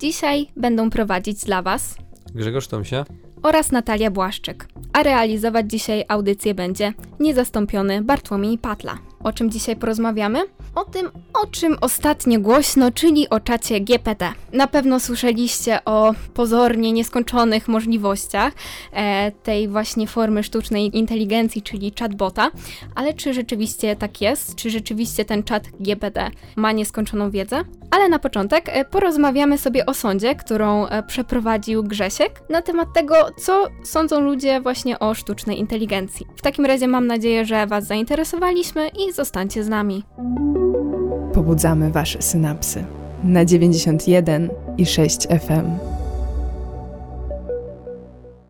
Dzisiaj będą prowadzić dla Was Grzegorz Tomsia. oraz Natalia Błaszczyk, a realizować dzisiaj audycję będzie niezastąpiony Bartłomiej Patla. O czym dzisiaj porozmawiamy? O tym, o czym ostatnio głośno, czyli o czacie GPT. Na pewno słyszeliście o pozornie nieskończonych możliwościach e, tej właśnie formy sztucznej inteligencji, czyli chatbota, ale czy rzeczywiście tak jest? Czy rzeczywiście ten czat GPT ma nieskończoną wiedzę? Ale na początek e, porozmawiamy sobie o sądzie, którą e, przeprowadził Grzesiek na temat tego, co sądzą ludzie właśnie o sztucznej inteligencji. W takim razie mam nadzieję, że Was zainteresowaliśmy i zostańcie z nami. Pobudzamy Wasze synapsy na 91 i 6 FM.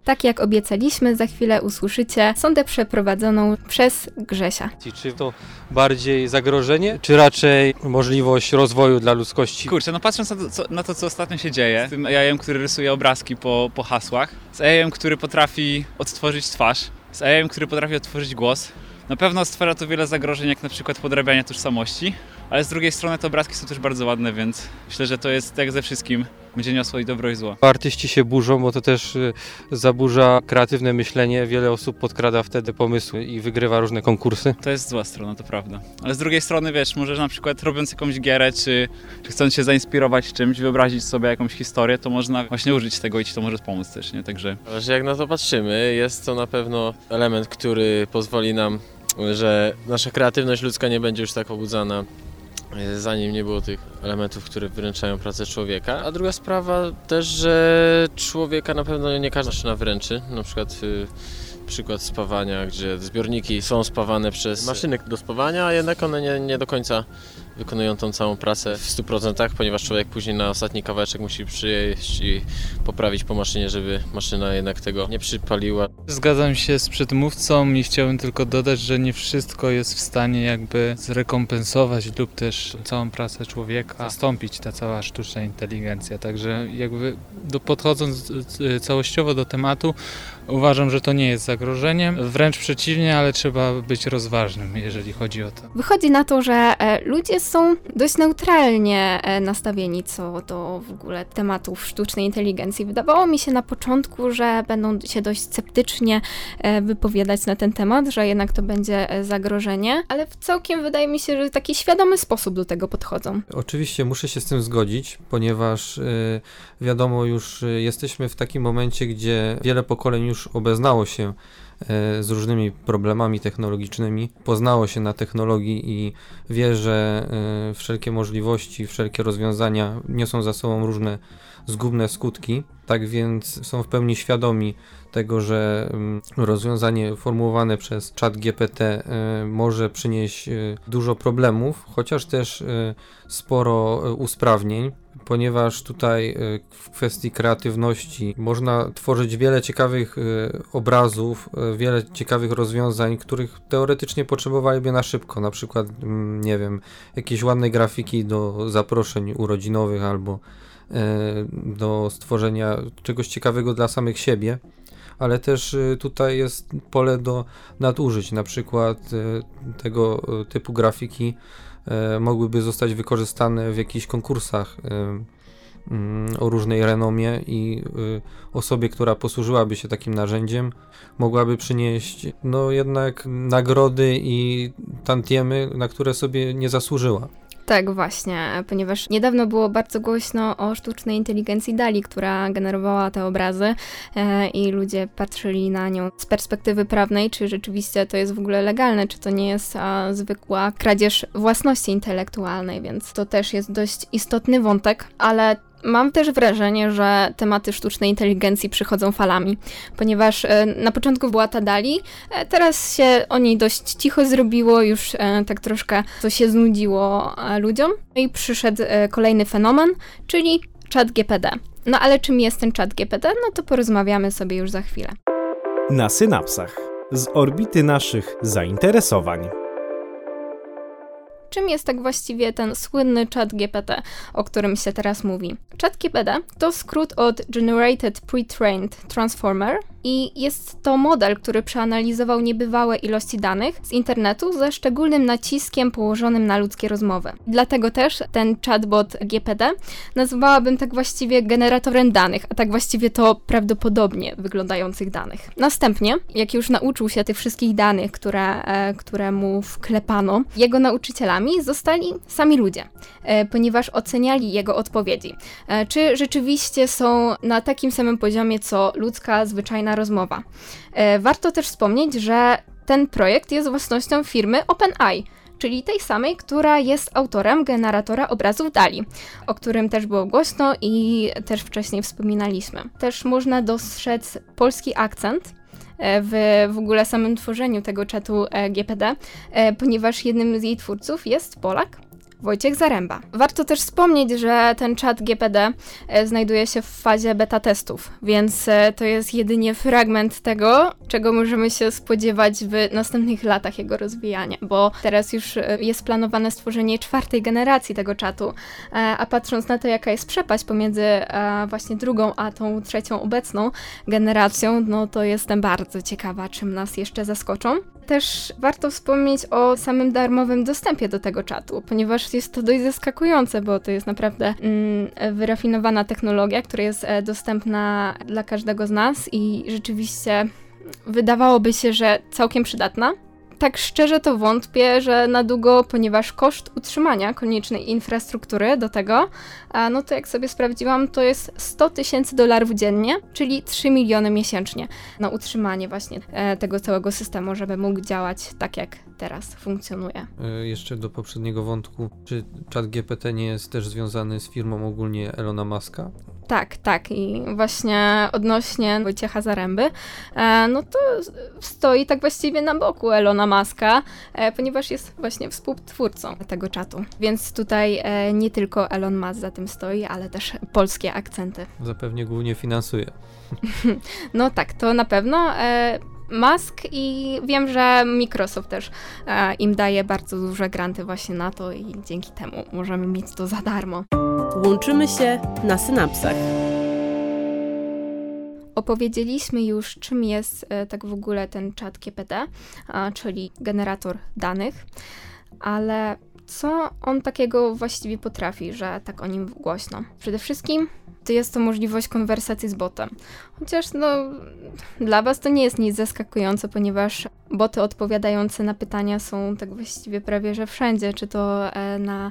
Tak jak obiecaliśmy, za chwilę usłyszycie sondę przeprowadzoną przez Grzesia. Czy to bardziej zagrożenie, czy raczej możliwość rozwoju dla ludzkości? Kurczę, no patrząc na to, co, na to, co ostatnio się dzieje, z tym AI-em, który rysuje obrazki po, po hasłach, z AI-em, który potrafi odtworzyć twarz, z AI-em, który potrafi odtworzyć głos, na pewno stwarza to wiele zagrożeń, jak na przykład podrabianie tożsamości, ale z drugiej strony te obrazki są też bardzo ładne, więc myślę, że to jest jak ze wszystkim, będzie niosło i dobro i zło. Artyści się burzą, bo to też y, zaburza kreatywne myślenie. Wiele osób podkrada wtedy pomysły i wygrywa różne konkursy. To jest zła strona, to prawda. Ale z drugiej strony, wiesz, możesz na przykład robiąc jakąś gierę, czy, czy chcąc się zainspirować czymś, wyobrazić sobie jakąś historię, to można właśnie użyć tego i ci to może pomóc też, nie? Także jak na to patrzymy, jest to na pewno element, który pozwoli nam, że nasza kreatywność ludzka nie będzie już tak pobudzana, e, zanim nie było tych elementów, które wyręczają pracę człowieka. A druga sprawa też, że człowieka na pewno nie każda maszyna wyręczy, na przykład y, przykład spawania, gdzie zbiorniki są spawane przez maszyny do spawania, a jednak one nie, nie do końca wykonują tą całą pracę w 100%, ponieważ człowiek później na ostatni kawałeczek musi przyjeść i poprawić po maszynie, żeby maszyna jednak tego nie przypaliła. Zgadzam się z przedmówcą i chciałbym tylko dodać, że nie wszystko jest w stanie jakby zrekompensować lub też całą pracę człowieka, zastąpić ta cała sztuczna inteligencja. Także jakby do, podchodząc y, całościowo do tematu, uważam, że to nie jest zagrożeniem, wręcz przeciwnie, ale trzeba być rozważnym, jeżeli chodzi o to. Wychodzi na to, że e, ludzie są dość neutralnie e, nastawieni co do w ogóle tematów sztucznej inteligencji. Wydawało mi się na początku, że będą się dość sceptycznie e, wypowiadać na ten temat, że jednak to będzie e, zagrożenie, ale w całkiem wydaje mi się, że taki świadomy sposób do tego podchodzą. Oczywiście muszę się z tym zgodzić, ponieważ wiadomo już jesteśmy w takim momencie, gdzie wiele pokoleń już obeznało się z różnymi problemami technologicznymi, poznało się na technologii i wie, że y, wszelkie możliwości, wszelkie rozwiązania niosą za sobą różne zgubne skutki. Tak więc są w pełni świadomi tego, że mm, rozwiązanie formułowane przez czat GPT y, może przynieść dużo problemów, chociaż też sporo usprawnień, ponieważ tutaj y, w kwestii kreatywności można tworzyć wiele ciekawych y, obrazów, y, wiele ciekawych rozwiązań, których teoretycznie potrzebowaliby na szybko, na przykład, mm, nie wiem, jakieś ładne grafiki do zaproszeń urodzinowych albo do stworzenia czegoś ciekawego dla samych siebie, ale też y, tutaj jest pole do nadużyć, na przykład y, tego y, typu grafiki mogłyby zostać wykorzystane w jakichś konkursach mm, o różnej renomie i osobie, która posłużyłaby się takim narzędziem, mogłaby przynieść no jednak nagrody i tantiemy, na które sobie nie zasłużyła. Tak, właśnie, ponieważ niedawno było bardzo głośno o sztucznej inteligencji Dali, która generowała te obrazy e, i ludzie patrzyli na nią z perspektywy prawnej, czy rzeczywiście to jest w ogóle legalne, czy to nie jest a, zwykła kradzież własności intelektualnej, więc to też jest dość istotny wątek, ale Mam też wrażenie, że tematy sztucznej inteligencji przychodzą falami, ponieważ e, na początku była ta Dali, e, teraz się o niej dość cicho zrobiło, już e, tak troszkę to się znudziło ludziom. I przyszedł kolejny fenomen, czyli chat GPD. No ale czym jest ten czat GPT? No to porozmawiamy sobie już za chwilę. Na synapsach. Z orbity naszych zainteresowań. Czym jest tak właściwie ten słynny chat GPT, o którym się teraz mówi? Chat GPT to skrót od Generated Pre-trained Transformer i jest to model, który przeanalizował niebywałe ilości danych z internetu ze szczególnym naciskiem położonym na ludzkie rozmowy. Dlatego też ten chatbot GPT nazwałabym tak właściwie generatorem danych, a tak właściwie to prawdopodobnie wyglądających danych. Następnie, jak już nauczył się tych wszystkich danych, które, e, które mu wklepano, jego nauczycielami zostali sami ludzie, e, ponieważ oceniali jego odpowiedzi. E, czy rzeczywiście są na takim samym poziomie, co ludzka zwyczajna rozmowa. E, warto też wspomnieć, że ten projekt jest własnością firmy OpenAI, czyli tej samej, która jest autorem generatora obrazów DALI, o którym też było głośno i też wcześniej wspominaliśmy. Też można dostrzec polski akcent e, w, w ogóle samym tworzeniu tego czatu e, GPD, ponieważ jednym z jej twórców jest Polak, Wojciech Zaręba. Warto też wspomnieć, że ten czat GPD e, znajduje się w fazie beta testów, więc e, to jest jedynie fragment tego, czego możemy się spodziewać w następnych latach jego rozwijania, bo teraz już e, jest planowane stworzenie czwartej generacji tego czatu, a patrząc na to, jaka jest przepaść pomiędzy właśnie drugą a tą trzecią obecną generacją, no to jestem bardzo ciekawa, czym nas jeszcze zaskoczą. Też warto wspomnieć o samym darmowym dostępie do tego czatu, ponieważ jest to dość zaskakujące, bo to jest naprawdę mm, wyrafinowana technologia, która jest e, dostępna dla każdego z nas i rzeczywiście wydawałoby się, że całkiem przydatna tak szczerze to wątpię, że na długo, ponieważ koszt utrzymania koniecznej infrastruktury do tego, no to jak sobie sprawdziłam, to jest 100 tysięcy dolarów dziennie, czyli 3 miliony miesięcznie na utrzymanie właśnie e, tego całego systemu, żeby mógł działać tak jak teraz funkcjonuje. E, jeszcze do poprzedniego wątku, czy chat GPT nie jest też związany z firmą ogólnie Elona Muska? Tak, tak. I właśnie odnośnie Wojciecha Zaręby, e, no to stoi tak właściwie na boku Elona Muska, e, ponieważ jest właśnie współtwórcą tego czatu. Więc tutaj e, nie tylko Elon Musk za tym stoi, ale też polskie akcenty. Zapewnie głównie finansuje. no tak, to na pewno. Musk i wiem, że Microsoft też e, im daje bardzo duże granty właśnie na to i dzięki temu możemy mieć to za darmo. Łączymy się na synapsach. Opowiedzieliśmy już, czym jest e, tak w ogóle ten czat GPT, czyli generator danych, ale co on takiego właściwie potrafi, że tak o nim głośno? Przede wszystkim to jest to możliwość konwersacji z botem. Chociaż no, dla Was to nie jest nic zaskakujące, ponieważ boty odpowiadające na pytania są tak właściwie prawie że wszędzie, czy to e, na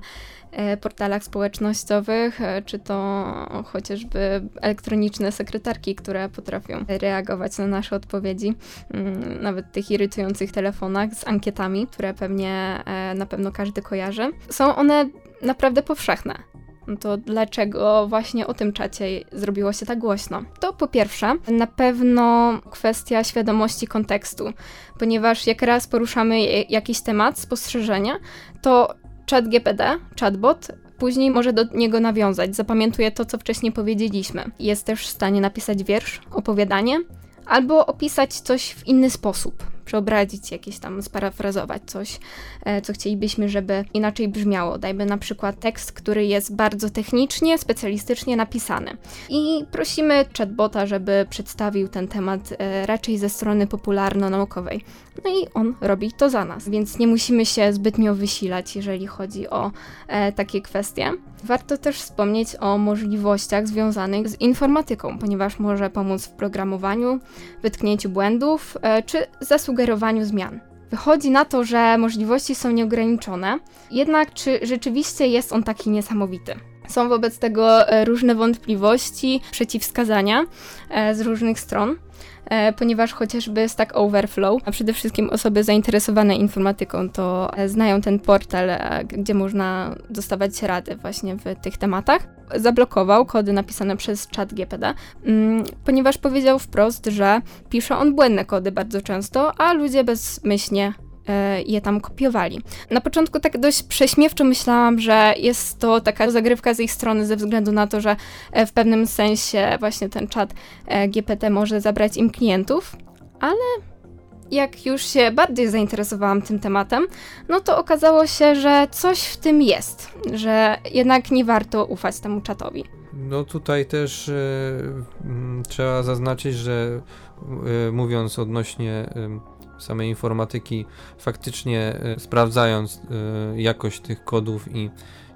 portalach społecznościowych, e, czy to chociażby elektroniczne sekretarki, które potrafią reagować na nasze odpowiedzi, mm, nawet tych irytujących telefonach z ankietami, które pewnie na pewno każdy kojarzy. Są one naprawdę powszechne no to dlaczego właśnie o tym czacie zrobiło się tak głośno? To po pierwsze, na pewno kwestia świadomości kontekstu, ponieważ jak raz poruszamy jakiś temat, spostrzeżenia, to chat GPD, chatbot, później może do niego nawiązać, zapamiętuje to, co wcześniej powiedzieliśmy. Jest też w stanie napisać wiersz, opowiadanie, albo opisać coś w inny sposób przeobrazić, jakieś tam sparafrazować coś, e, co chcielibyśmy, żeby inaczej brzmiało. Dajmy na przykład tekst, który jest bardzo technicznie, specjalistycznie napisany. I prosimy chatbota, żeby przedstawił ten temat e, raczej ze strony popularno-naukowej. No i on robi to za nas, więc nie musimy się zbytnio wysilać, jeżeli chodzi o e, takie kwestie. Warto też wspomnieć o możliwościach związanych z informatyką, ponieważ może pomóc w programowaniu, wytknięciu błędów e, czy zasugerowaniu zmian. Wychodzi na to, że możliwości są nieograniczone, jednak czy rzeczywiście jest on taki niesamowity? Są wobec tego e, różne wątpliwości, przeciwwskazania e, z różnych stron. E, ponieważ chociażby Stack Overflow, a przede wszystkim osoby zainteresowane informatyką, to znają ten portal, gdzie można dostawać rady właśnie w tych tematach. Zablokował kody napisane przez chat GPD, mm, ponieważ powiedział wprost, że pisze on błędne kody bardzo często, a ludzie bezmyślnie je tam kopiowali. Na początku tak dość prześmiewczo myślałam, że jest to taka zagrywka z ich strony ze względu na to, że e, w pewnym sensie właśnie ten czat e, GPT może zabrać im klientów, ale jak już się bardziej zainteresowałam tym tematem, no to okazało się, że coś w tym jest, że jednak nie warto ufać temu czatowi. No tutaj też e, m, trzeba zaznaczyć, że e, mówiąc odnośnie e, samej informatyki, faktycznie e, sprawdzając e, jakość tych kodów i,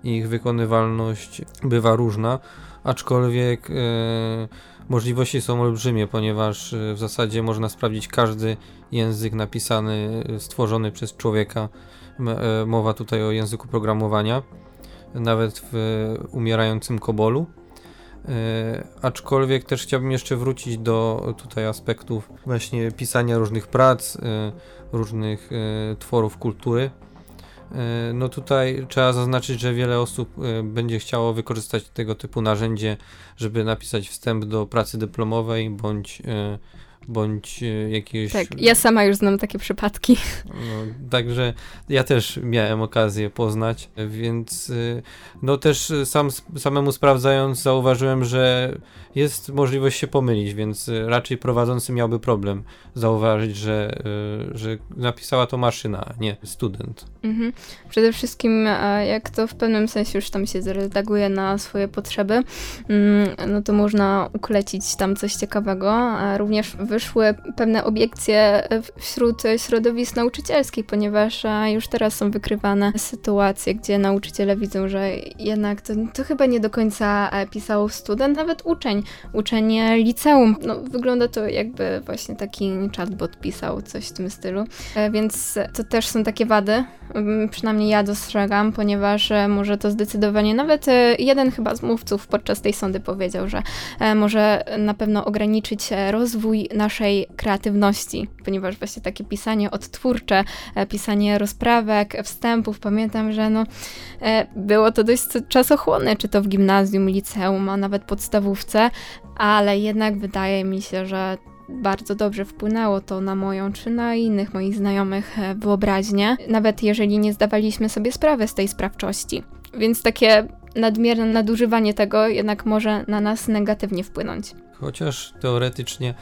ich wykonywalność bywa różna, aczkolwiek e, możliwości są olbrzymie, ponieważ w zasadzie można sprawdzić każdy język napisany, stworzony przez człowieka. Mowa tutaj o języku programowania, nawet w umierającym kobolu. E, aczkolwiek też chciałbym jeszcze wrócić do tutaj aspektów właśnie pisania różnych prac, e, różnych e, tworów kultury. No tutaj trzeba zaznaczyć, że wiele osób będzie chciało wykorzystać tego typu narzędzie, żeby napisać wstęp do pracy dyplomowej bądź, bądź e, jakiegoś Tak, ja sama już znam takie przypadki. no, także ja też miałem okazję poznać, więc y, no też sam, samemu sprawdzając zauważyłem, że jest możliwość się pomylić, więc y, raczej prowadzący miałby problem zauważyć, że, że napisała to maszyna, a nie student. Mhm. Przede wszystkim, e, jak to w pewnym sensie już tam się zredaguje na swoje potrzeby, mm, no to można uklecić tam coś ciekawego. A Również wyszły pewne obiekcje e, wśród e, środowisk nauczycielskich, ponieważ już teraz są wykrywane sytuacje, gdzie nauczyciele widzą, że jednak to, to chyba nie do końca e, pisał student, nawet uczeń, uczeń liceum. No, wygląda to jakby właśnie taki chatbot pisał coś w tym stylu. Więc to też są takie wady, mm, przynajmniej ja dostrzegam, ponieważ może to zdecydowanie, nawet jeden chyba z mówców podczas tej sądy powiedział, że może na pewno ograniczyć rozwój naszej kreatywności, ponieważ właśnie takie pisanie odtwórcze, e, pisanie rozprawek, wstępów, pamiętam, że no, e, było to dość czasochłonne, czy to w gimnazjum, liceum, a nawet podstawówce, ale jednak wydaje mi się, że bardzo dobrze wpłynęło to na moją czy na innych moich znajomych e, wyobraźnię, nawet jeżeli nie zdawaliśmy sobie sprawy z tej sprawczości. Więc takie nadmierne nadużywanie tego jednak może na nas negatywnie wpłynąć. Chociaż teoretycznie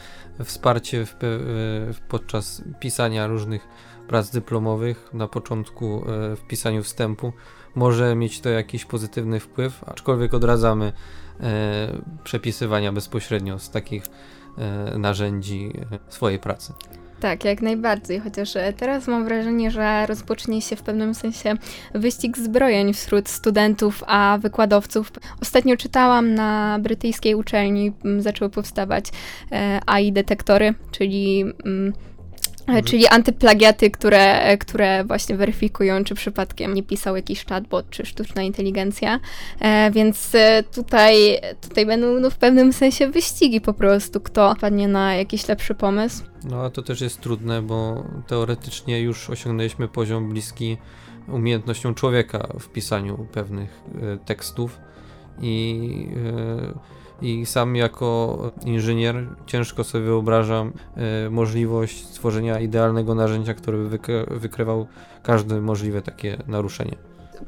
wsparcie w, w, podczas pisania różnych prac dyplomowych na początku e, w pisaniu wstępu może mieć to jakiś pozytywny wpływ, aczkolwiek odradzamy e, przepisywania bezpośrednio z takich e, narzędzi e, swojej pracy. Tak, jak najbardziej, chociaż e, teraz mam wrażenie, że rozpocznie się w pewnym sensie wyścig zbrojeń wśród studentów a wykładowców. Ostatnio czytałam na brytyjskiej uczelni, zaczęły powstawać e, AI detektory, czyli Czyli antyplagiaty, które, e, które właśnie weryfikują, czy przypadkiem nie pisał jakiś chatbot, czy sztuczna inteligencja. E, więc e, tutaj, tutaj będą no, w pewnym sensie wyścigi po prostu, kto padnie na jakiś lepszy pomysł. No a to też jest trudne, bo teoretycznie już osiągnęliśmy poziom bliski umiejętnościom człowieka w pisaniu pewnych e, tekstów i, e, i sam jako inżynier ciężko sobie wyobrażam e, możliwość stworzenia idealnego narzędzia, które by wykry- wykrywał każde możliwe takie naruszenie.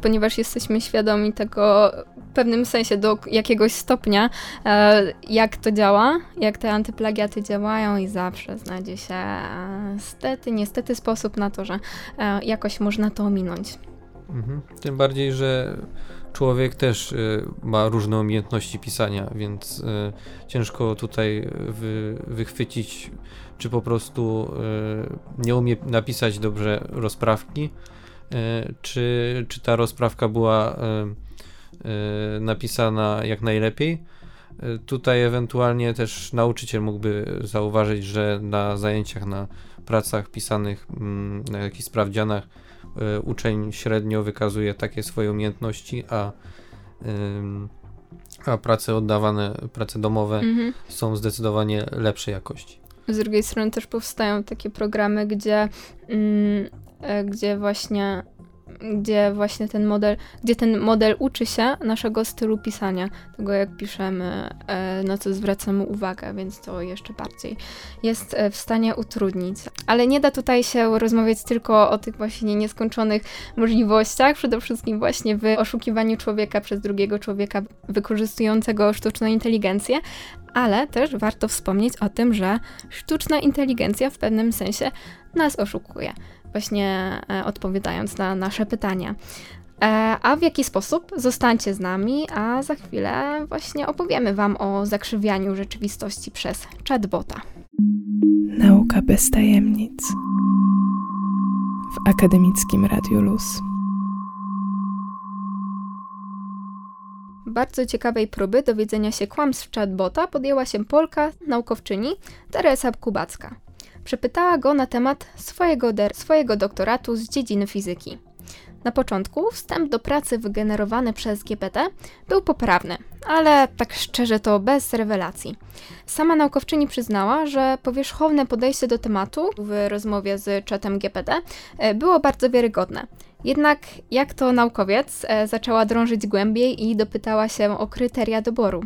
ponieważ jesteśmy świadomi tego w pewnym sensie do jakiegoś stopnia, e, jak to działa, jak te antyplagiaty działają i zawsze znajdzie się e, stety, niestety sposób na to, że e, jakoś można to ominąć. Mhm. Tym bardziej, że człowiek też y, ma różne umiejętności pisania, więc y, ciężko tutaj wy, wychwycić, czy po prostu y, nie umie napisać dobrze rozprawki, czy, czy ta rozprawka była napisana jak najlepiej. Tutaj ewentualnie też nauczyciel mógłby zauważyć, że na zajęciach, na pracach pisanych, mm, na jakichś sprawdzianach uczeń średnio wykazuje takie swoje umiejętności, a, a prace oddawane, prace domowe Mhm. są zdecydowanie lepszej jakości. Z drugiej strony też powstają takie programy, gdzie, mm, e, gdzie właśnie gdzie właśnie ten model, gdzie ten model uczy się naszego stylu pisania, tego jak piszemy, e, na co zwracamy uwagę, więc to jeszcze bardziej jest e, w stanie utrudnić. Ale nie da tutaj się rozmawiać tylko o tych właśnie nieskończonych możliwościach, przede wszystkim właśnie w oszukiwaniu człowieka przez drugiego człowieka wykorzystującego sztuczną inteligencję, ale też warto wspomnieć o tym, że sztuczna inteligencja w pewnym sensie nas oszukuje, właśnie e, odpowiadając na nasze pytania. E, a w jaki sposób? Zostańcie z nami, a za chwilę właśnie opowiemy Wam o zakrzywianiu rzeczywistości przez chatbota. Nauka bez tajemnic w akademickim Radiu Luz. Bardzo ciekawej próby dowiedzenia się kłamstw chatbota podjęła się Polka, naukowczyni Teresa Kubacka. Przepytała go na temat swojego, swojego doktoratu z dziedziny fizyki. Na początku wstęp do pracy wygenerowany przez GPT był poprawny, ale tak szczerze to bez rewelacji. Sama naukowczyni przyznała, że powierzchowne podejście do tematu w rozmowie z czatem GPT e, było bardzo wiarygodne. Jednak jak to naukowiec e, zaczęła drążyć głębiej i dopytała się o kryteria doboru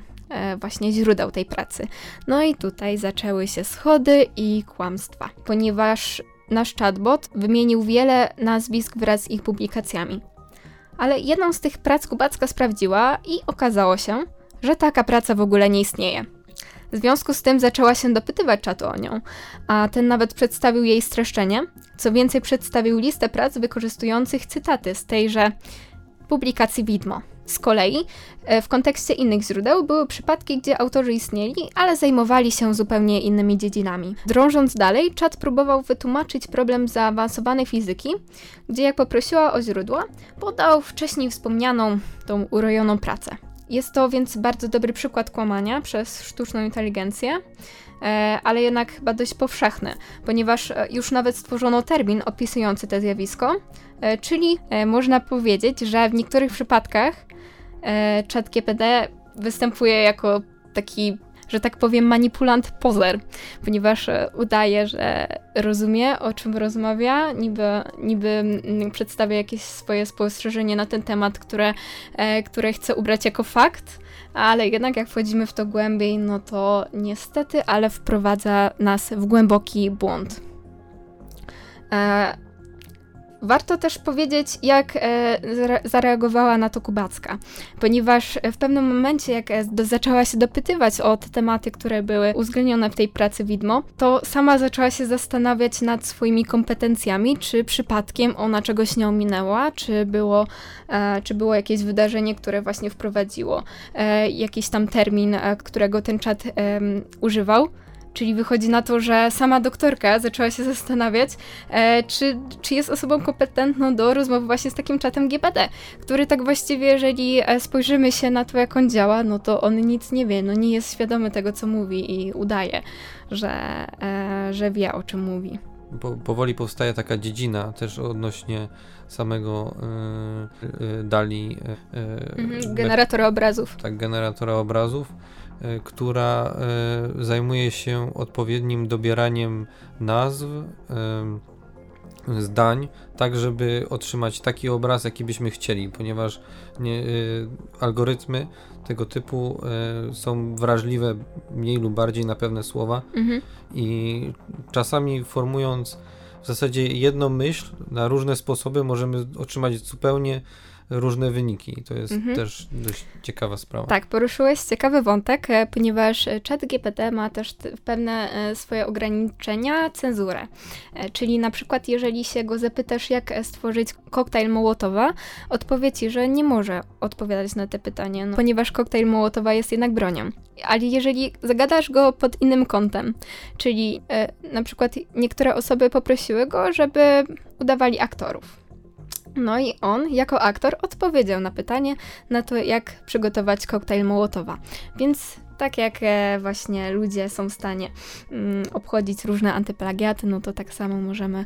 właśnie źródeł tej pracy. No i tutaj zaczęły się schody i kłamstwa, ponieważ nasz chatbot wymienił wiele nazwisk wraz z ich publikacjami. Ale jedną z tych prac Kubacka sprawdziła i okazało się, że taka praca w ogóle nie istnieje. W związku z tym zaczęła się dopytywać czatu o nią, a ten nawet przedstawił jej streszczenie. Co więcej, przedstawił listę prac wykorzystujących cytaty z tejże publikacji widmo. Z kolei e, w kontekście innych źródeł były przypadki, gdzie autorzy istnieli, ale zajmowali się zupełnie innymi dziedzinami. Drążąc dalej, czat próbował wytłumaczyć problem zaawansowanej fizyki, gdzie jak poprosiła o źródła, podał wcześniej wspomnianą tą urojoną pracę. Jest to więc bardzo dobry przykład kłamania przez sztuczną inteligencję, e, ale jednak chyba dość powszechny, ponieważ e, już nawet stworzono termin opisujący to zjawisko, czyli można powiedzieć, że w niektórych przypadkach e, ChatGPT występuje jako taki, że tak powiem, manipulant pozer, ponieważ e, udaje, że rozumie, o czym rozmawia, niby, niby mm, przedstawia jakieś swoje spostrzeżenie na ten temat, które, e, które chce ubrać jako fakt, ale jednak jak wchodzimy w to głębiej, no to niestety, ale wprowadza nas w głęboki błąd. E, Warto też powiedzieć, jak e, zareagowała na to Kubacka, ponieważ w pewnym momencie, jak e, do, zaczęła się dopytywać o te tematy, które były uwzględnione w tej pracy widmo, to sama zaczęła się zastanawiać nad swoimi kompetencjami, czy przypadkiem ona czegoś nie ominęła, czy było, e, czy było jakieś wydarzenie, które właśnie wprowadziło e, jakiś tam termin, e, którego ten czat używał. Czyli wychodzi na to, że sama doktorka zaczęła się zastanawiać, e, czy, czy jest osobą kompetentną do rozmowy właśnie z takim czatem GPT, który tak właściwie, jeżeli e, spojrzymy się na to, jak on działa, no to on nic nie wie, no nie jest świadomy tego, co mówi i udaje, że, e, że wie, o czym mówi. Po, powoli powstaje taka dziedzina też odnośnie samego y, y, Dali. Y, generatora obrazów. Tak, generatora obrazów która e, zajmuje się odpowiednim dobieraniem nazw, zdań, tak żeby otrzymać taki obraz, jaki byśmy chcieli, ponieważ nie, e, algorytmy tego typu są wrażliwe mniej lub bardziej na pewne słowa mhm. i czasami formując w zasadzie jedną myśl na różne sposoby możemy otrzymać zupełnie różne wyniki. To jest mhm. też dość ciekawa sprawa. Tak, poruszyłeś ciekawy wątek, e, ponieważ chat GPT ma też pewne e, swoje ograniczenia, cenzurę. E, czyli na przykład jeżeli się go zapytasz, jak stworzyć koktajl Mołotowa, odpowie ci, że nie może odpowiadać na te pytanie, no, ponieważ koktajl Mołotowa jest jednak bronią. Ale jeżeli zagadasz go pod innym kątem, czyli na przykład niektóre osoby poprosiły go, żeby udawali aktorów no i on, jako aktor, odpowiedział na pytanie na to, jak przygotować koktajl Mołotowa. Więc Tak jak e, właśnie ludzie są w stanie mm, obchodzić różne antyplagiaty, no to tak samo możemy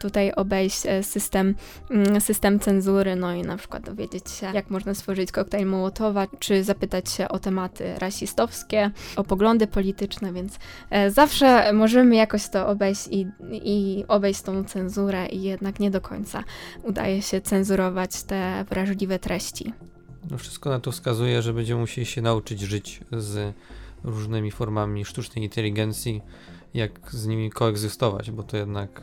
tutaj obejść e, system, mm, system cenzury, no i na przykład dowiedzieć się, jak można stworzyć koktajl Mołotowa, czy zapytać się o tematy rasistowskie, o poglądy polityczne, więc e, zawsze możemy jakoś to obejść i, i obejść tą cenzurę i jednak nie do końca udaje się cenzurować te wrażliwe treści. No wszystko na to wskazuje, że będziemy musieli się nauczyć żyć z różnymi formami sztucznej inteligencji, jak z nimi koegzystować, bo to jednak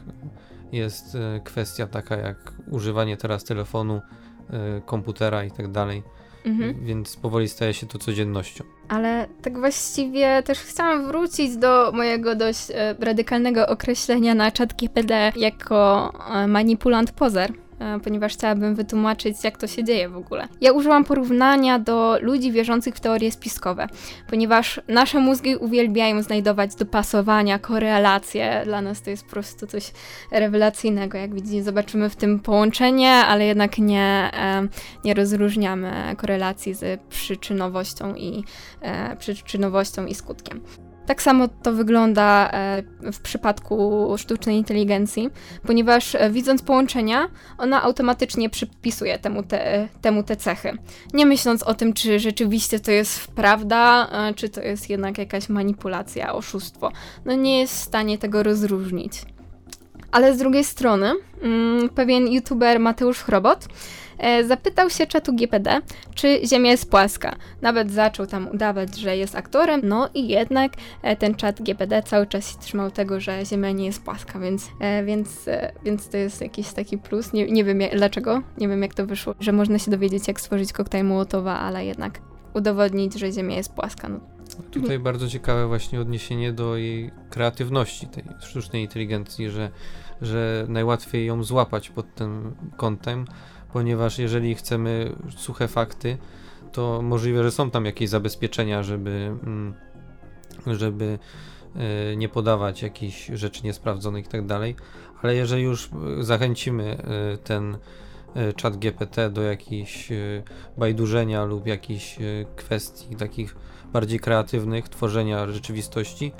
jest e, kwestia taka jak używanie teraz telefonu, e, komputera i tak dalej. Mhm. Więc powoli staje się to codziennością. Ale tak właściwie też chciałam wrócić do mojego dość e, radykalnego określenia na czat GPD jako manipulant pozer. E, Ponieważ chciałabym wytłumaczyć, jak to się dzieje w ogóle. Ja użyłam porównania do ludzi wierzących w teorie spiskowe, ponieważ nasze mózgi uwielbiają znajdować dopasowania, korelacje. Dla nas to jest po prostu coś rewelacyjnego. Jak widzicie, zobaczymy w tym połączenie, ale jednak nie, e, nie rozróżniamy korelacji z przyczynowością i, e, przyczynowością i skutkiem. Tak samo to wygląda e, w przypadku sztucznej inteligencji, ponieważ e, widząc połączenia, ona automatycznie przypisuje temu te, temu te cechy. Nie myśląc o tym, czy rzeczywiście to jest prawda, e, czy to jest jednak jakaś manipulacja, oszustwo. No nie jest w stanie tego rozróżnić. Ale z drugiej strony, mm, pewien youtuber Mateusz Chrobot zapytał się czatu GPD, czy Ziemia jest płaska. Nawet zaczął tam udawać, że jest aktorem, no i jednak e, ten czat GPD cały czas się trzymał tego, że Ziemia nie jest płaska, więc, e, więc, e, więc to jest jakiś taki plus. Nie, nie wiem dlaczego, nie wiem jak to wyszło, że można się dowiedzieć, jak stworzyć koktajl Mołotowa, ale jednak udowodnić, że Ziemia jest płaska. No, Tutaj bardzo ciekawe właśnie odniesienie do jej kreatywności, tej sztucznej inteligencji, że, że najłatwiej ją złapać pod tym kątem, ponieważ jeżeli chcemy suche fakty, to możliwe, że są tam jakieś zabezpieczenia, żeby, mm, żeby e, nie podawać jakichś rzeczy niesprawdzonych i tak dalej, ale jeżeli już e, zachęcimy e, ten czat GPT do jakichś bajdurzenia lub jakichś kwestii takich bardziej kreatywnych, tworzenia rzeczywistości,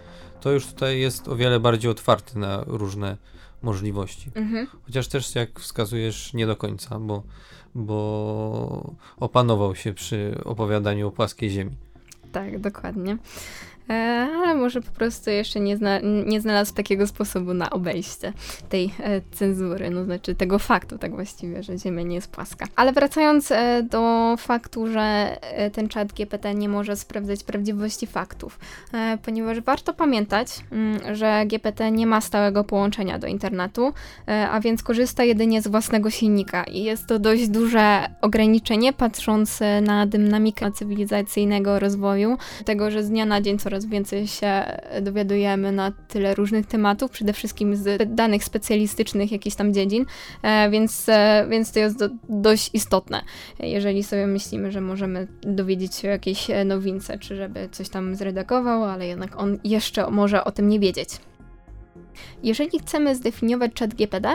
to już tutaj jest o wiele bardziej otwarty na różne możliwości. mhm. Chociaż też, jak wskazujesz, nie do końca, bo, bo opanował się przy opowiadaniu o płaskiej ziemi. Tak, dokładnie. E, ale może po prostu jeszcze nie, zna, nie znalazł takiego sposobu na obejście tej e, cenzury, no znaczy tego faktu tak właściwie, że Ziemia nie jest płaska. Ale wracając e, do faktu, że ten czat GPT nie może sprawdzać prawdziwości faktów, ponieważ warto pamiętać, mm, że GPT nie ma stałego połączenia do internetu, a więc korzysta jedynie z własnego silnika i jest to dość duże ograniczenie patrząc na dynamikę cywilizacyjnego rozwoju, tego, że z dnia na dzień coraz więcej się dowiadujemy na tyle różnych tematów, przede wszystkim z danych specjalistycznych jakichś tam dziedzin, e, więc, e, więc to jest do, dość istotne, jeżeli sobie myślimy, że możemy dowiedzieć się o jakiejś e, nowince, czy żeby coś tam zredagował, ale jednak on jeszcze może o tym nie wiedzieć. Jeżeli chcemy zdefiniować chat GPD,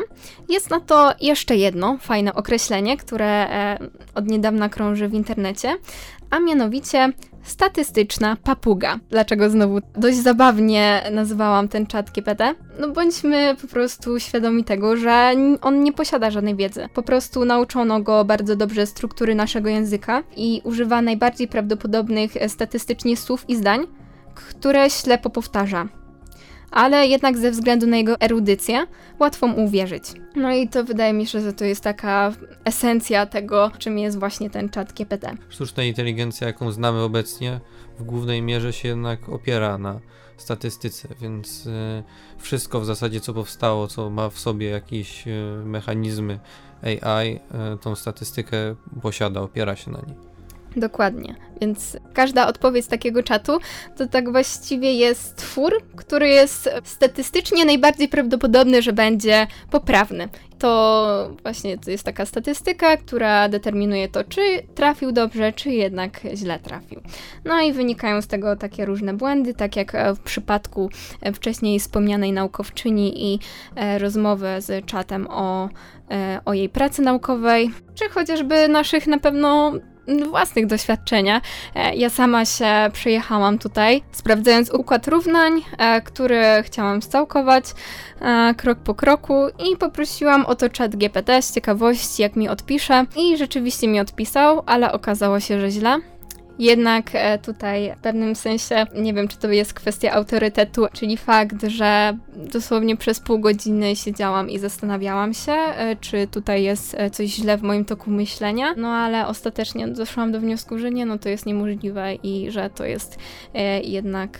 jest na to jeszcze jedno fajne określenie, które od niedawna krąży w internecie, a mianowicie statystyczna papuga. Dlaczego znowu dość zabawnie nazywałam ten czat GPT? No bądźmy po prostu świadomi tego, że on nie posiada żadnej wiedzy. Po prostu nauczono go bardzo dobrze struktury naszego języka i używa najbardziej prawdopodobnych e, statystycznie słów i zdań, które ślepo powtarza ale jednak ze względu na jego erudycję łatwo mu uwierzyć. No i to wydaje mi się, że to jest taka esencja tego, czym jest właśnie ten czat GPT. Sztuczna inteligencja, jaką znamy obecnie, w głównej mierze się jednak opiera na statystyce, więc e, wszystko w zasadzie, co powstało, co ma w sobie jakieś e, mechanizmy AI, e, tą statystykę posiada, opiera się na niej. Dokładnie. Więc każda odpowiedź takiego czatu to tak właściwie jest twór, który jest statystycznie najbardziej prawdopodobny, że będzie poprawny. To właśnie to jest taka statystyka, która determinuje to, czy trafił dobrze, czy jednak źle trafił. No i wynikają z tego takie różne błędy, tak jak w przypadku wcześniej wspomnianej naukowczyni i e, rozmowy z czatem o, e, o jej pracy naukowej, czy chociażby naszych na pewno własnych doświadczeniach. E, ja sama się przejechałam tutaj, sprawdzając układ równań, e, który chciałam scałkować e, krok po kroku i poprosiłam o to chat GPT z ciekawości, jak mi odpisze i rzeczywiście mi odpisał, ale okazało się, że źle. Jednak e, tutaj w pewnym sensie, nie wiem, czy to jest kwestia autorytetu, czyli fakt, że dosłownie przez pół godziny siedziałam i zastanawiałam się, e, czy tutaj jest e, coś źle w moim toku myślenia, no ale ostatecznie doszłam do wniosku, że nie, no to jest niemożliwe i że to jest jednak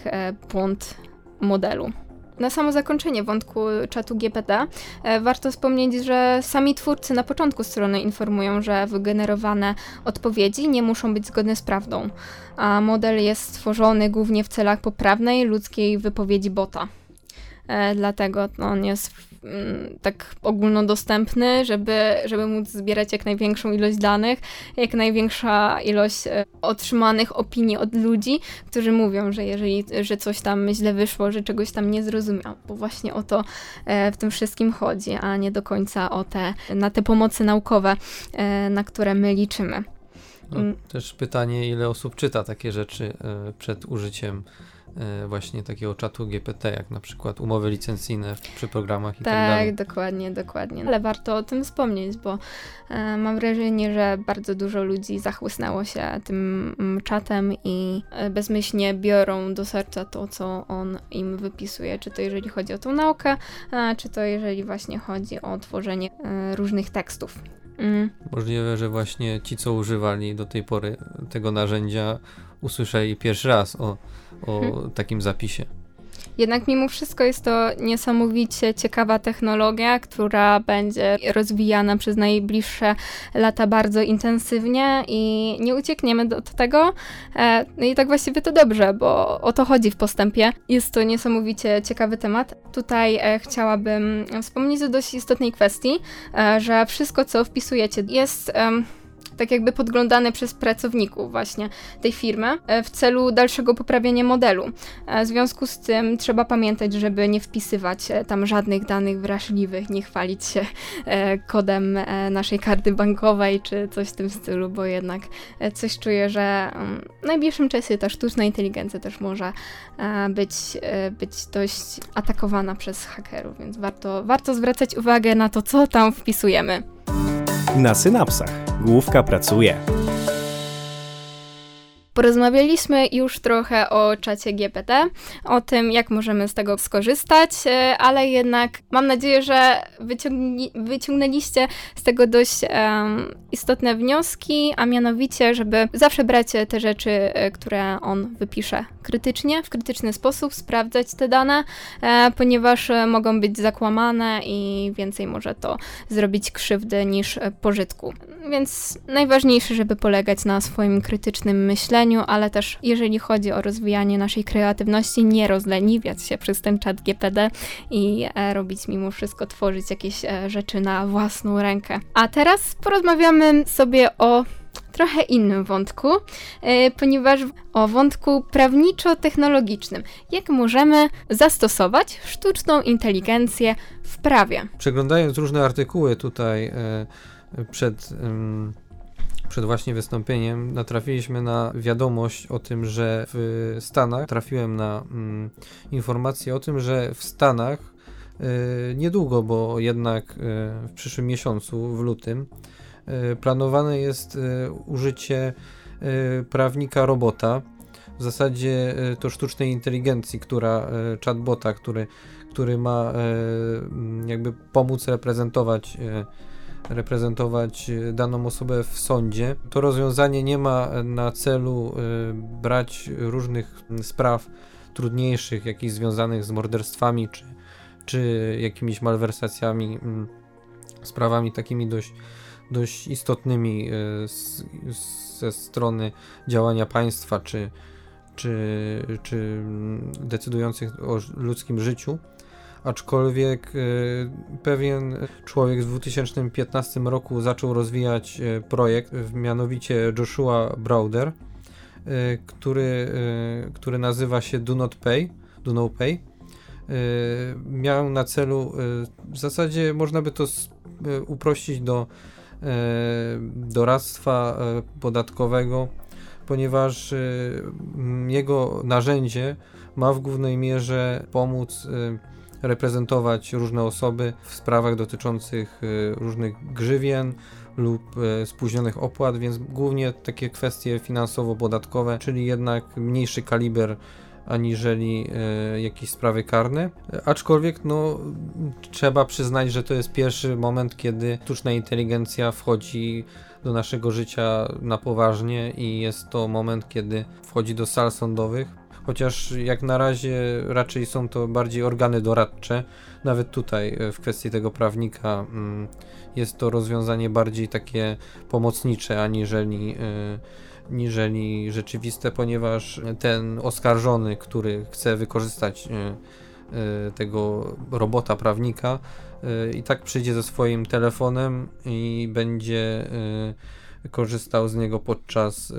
błąd modelu. Na samo zakończenie wątku czatu GPT e, warto wspomnieć, że sami twórcy na początku strony informują, że wygenerowane odpowiedzi nie muszą być zgodne z prawdą, a model jest stworzony głównie w celach poprawnej ludzkiej wypowiedzi bota. E, dlatego on jest tak ogólnodostępny, żeby, żeby móc zbierać jak największą ilość danych, jak największa ilość e, otrzymanych opinii od ludzi, którzy mówią, że jeżeli, że coś tam źle wyszło, że czegoś tam nie zrozumiał, bo właśnie o to e, w tym wszystkim chodzi, a nie do końca o te, na te pomocy naukowe, na które my liczymy. No, mm. też pytanie, ile osób czyta takie rzeczy przed użyciem E, właśnie takiego czatu GPT, jak na przykład umowy licencyjne przy programach i tak, tak dalej. Tak, dokładnie, dokładnie. Ale warto o tym wspomnieć, bo e, mam wrażenie, że bardzo dużo ludzi zachłysnęło się tym mm, czatem i e, bezmyślnie biorą do serca to, co on im wypisuje, czy to jeżeli chodzi o tą naukę, czy to jeżeli właśnie chodzi o tworzenie e, różnych tekstów. Mm. Możliwe, że właśnie ci, co używali do tej pory tego narzędzia, usłyszeli pierwszy raz o o hmm. takim zapisie. Jednak mimo wszystko jest to niesamowicie ciekawa technologia, która będzie rozwijana przez najbliższe lata bardzo intensywnie i nie uciekniemy do tego. E, no i tak właściwie to dobrze, bo o to chodzi w postępie. Jest to niesamowicie ciekawy temat. Tutaj e, chciałabym wspomnieć o dość istotnej kwestii, e, że wszystko, co wpisujecie, jest tak jakby podglądane przez pracowników właśnie tej firmy e, w celu dalszego poprawienia modelu. E, w związku z tym trzeba pamiętać, żeby nie wpisywać e, tam żadnych danych wrażliwych, nie chwalić się kodem naszej karty bankowej czy coś w tym stylu, bo jednak coś czuję, że mm, w najbliższym czasie ta sztuczna inteligencja też może być, być dość atakowana przez hakerów, więc warto, warto zwracać uwagę na to, co tam wpisujemy. Na synapsach Główka pracuje. Porozmawialiśmy już trochę o czacie GPT, o tym, jak możemy z tego skorzystać, e, ale jednak mam nadzieję, że wyciągni, wyciągnęliście z tego dość um, istotne wnioski, a mianowicie, żeby zawsze brać te rzeczy, e, które on wypisze krytycznie, w krytyczny sposób, sprawdzać te dane, e, ponieważ mogą być zakłamane i więcej może to zrobić krzywdy niż pożytku. Więc najważniejsze, żeby polegać na swoim krytycznym myśleniu, ale też jeżeli chodzi o rozwijanie naszej kreatywności, nie rozleniwiać się przez ten czat GPD i e, robić mimo wszystko, tworzyć jakieś e, rzeczy na własną rękę. A teraz porozmawiamy sobie o trochę innym wątku, e, ponieważ o wątku prawniczo-technologicznym. Jak możemy zastosować sztuczną inteligencję w prawie? Przeglądając różne artykuły tutaj przed przed właśnie wystąpieniem natrafiliśmy na wiadomość o tym, że w Stanach trafiłem na mm, informację o tym, że w Stanach y, niedługo, bo jednak y, w przyszłym miesiącu, w lutym, y, planowane jest użycie prawnika robota. W zasadzie to sztucznej inteligencji, która chatbota, który, który ma jakby pomóc reprezentować reprezentować e, daną osobę w sądzie. To rozwiązanie nie ma na celu e, brać różnych spraw trudniejszych, jakichś związanych z morderstwami czy, czy jakimiś malwersacjami, sprawami takimi dość, dość istotnymi e, ze strony działania państwa czy, czy, czy decydujących o ludzkim życiu aczkolwiek y, pewien człowiek w 2015 roku zaczął rozwijać y, projekt, mianowicie Joshua Browder, y, który, który nazywa się Do Not Pay, Do No Pay. Miał na celu, w zasadzie można by to uprościć do doradztwa podatkowego, ponieważ jego narzędzie ma w głównej mierze pomóc reprezentować różne osoby w sprawach dotyczących różnych grzywien lub spóźnionych opłat, więc głównie takie kwestie finansowo-podatkowe, czyli jednak mniejszy kaliber aniżeli e, jakieś sprawy karne. Aczkolwiek no, trzeba przyznać, że to jest pierwszy moment, kiedy sztuczna inteligencja wchodzi do naszego życia na poważnie i jest to moment, kiedy wchodzi do sal sądowych. Chociaż jak na razie raczej są to bardziej organy doradcze, nawet tutaj e, w kwestii tego prawnika mm, jest to rozwiązanie bardziej takie pomocnicze aniżeli e, niżeli rzeczywiste, ponieważ ten oskarżony, który chce wykorzystać e, tego robota prawnika i tak przyjdzie ze swoim telefonem i będzie korzystał z niego podczas,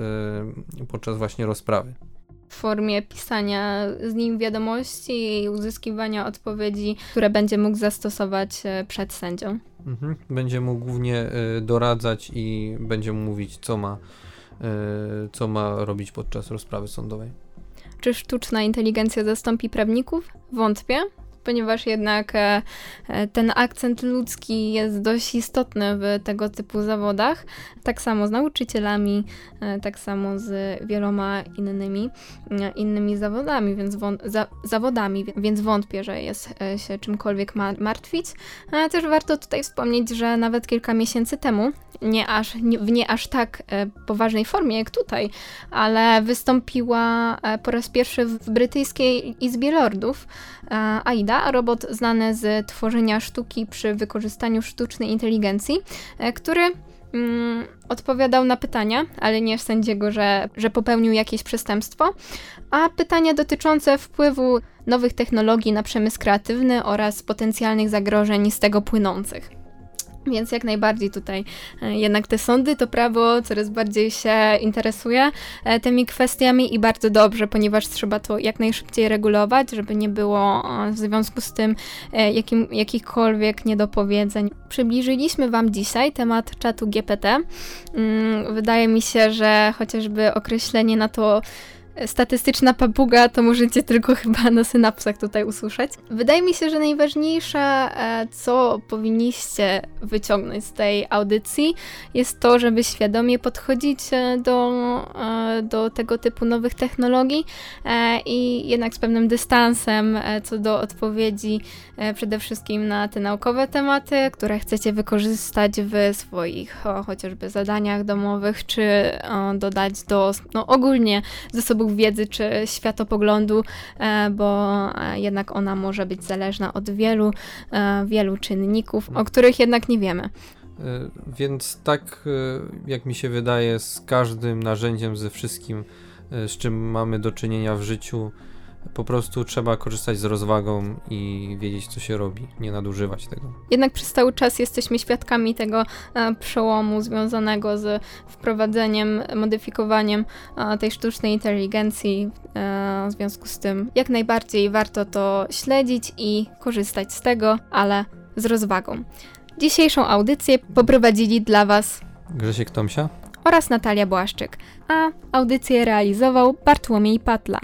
podczas właśnie rozprawy. W formie pisania z nim wiadomości i uzyskiwania odpowiedzi, które będzie mógł zastosować przed sędzią. Mhm. Będzie mógł głównie doradzać i będzie mu mówić, co ma E, co ma robić podczas rozprawy sądowej. Czy sztuczna inteligencja zastąpi prawników? Wątpię ponieważ jednak e, e, ten akcent ludzki jest dość istotny w tego typu zawodach. Tak samo z nauczycielami, e, tak samo z wieloma innymi, innymi zawodami, więc za zawodami, więc wątpię, że jest się czymkolwiek ma martwić. Też warto tutaj wspomnieć, że nawet kilka miesięcy temu, nie aż, nie, w nie aż tak poważnej formie jak tutaj, ale wystąpiła po raz pierwszy w brytyjskiej Izbie Lordów Aida, robot znany z tworzenia sztuki przy wykorzystaniu sztucznej inteligencji, e, który mm, odpowiadał na pytania, ale nie w sędziego, że, że popełnił jakieś przestępstwo, a pytania dotyczące wpływu nowych technologii na przemysł kreatywny oraz potencjalnych zagrożeń z tego płynących. Więc jak najbardziej tutaj e, jednak te sądy, to prawo coraz bardziej się interesuje e, tymi kwestiami i bardzo dobrze, ponieważ trzeba to jak najszybciej regulować, żeby nie było e, w związku z tym jakim, jakichkolwiek niedopowiedzeń. Przybliżyliśmy Wam dzisiaj temat czatu GPT. Mm, wydaje mi się, że chociażby określenie na to statystyczna papuga, to możecie tylko chyba na synapsach tutaj usłyszeć. Wydaje mi się, że najważniejsze, e, co powinniście wyciągnąć z tej audycji, jest to, żeby świadomie podchodzić e, do, e, do tego typu nowych technologii i jednak z pewnym dystansem co do odpowiedzi przede wszystkim na te naukowe tematy, które chcecie wykorzystać w swoich chociażby zadaniach domowych, czy dodać do no, ogólnie wiedzy czy światopoglądu, e, bo e, jednak ona może być zależna od wielu, e, wielu czynników, o których jednak nie wiemy. Więc tak, jak mi się wydaje, z każdym narzędziem, ze wszystkim, z czym mamy do czynienia w życiu, po prostu trzeba korzystać z rozwagą i wiedzieć, co się robi, nie nadużywać tego. Jednak przez cały czas jesteśmy świadkami tego e, przełomu związanego z wprowadzeniem, modyfikowaniem e, tej sztucznej inteligencji. E, w związku z tym, jak najbardziej warto to śledzić i korzystać z tego, ale z rozwagą. Dzisiejszą audycję poprowadzili dla Was Grzesiek Tomsia oraz Natalia Błaszczyk, a audycję realizował Bartłomiej Patla.